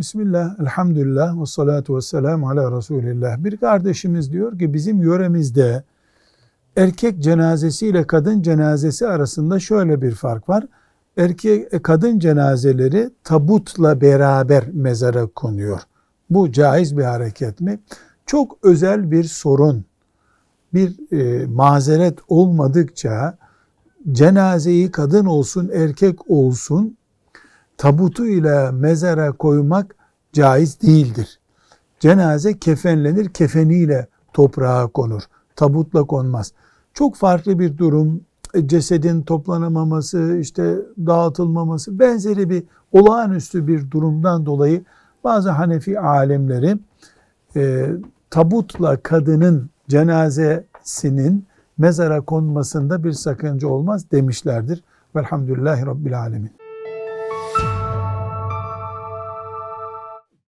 Bismillah, elhamdülillah ve salatu ve selamu ala Resulillah. Bir kardeşimiz diyor ki bizim yöremizde erkek cenazesi ile kadın cenazesi arasında şöyle bir fark var. Erkek e, kadın cenazeleri tabutla beraber mezara konuyor. Bu caiz bir hareket mi? Çok özel bir sorun, bir e, mazeret olmadıkça cenazeyi kadın olsun erkek olsun tabutu ile mezara koymak caiz değildir. Cenaze kefenlenir, kefeniyle toprağa konur. Tabutla konmaz. Çok farklı bir durum, e, cesedin toplanamaması, işte dağıtılmaması benzeri bir olağanüstü bir durumdan dolayı bazı Hanefi alemleri e, tabutla kadının cenazesinin mezara konmasında bir sakınca olmaz demişlerdir. Velhamdülillahi Rabbil Alemin.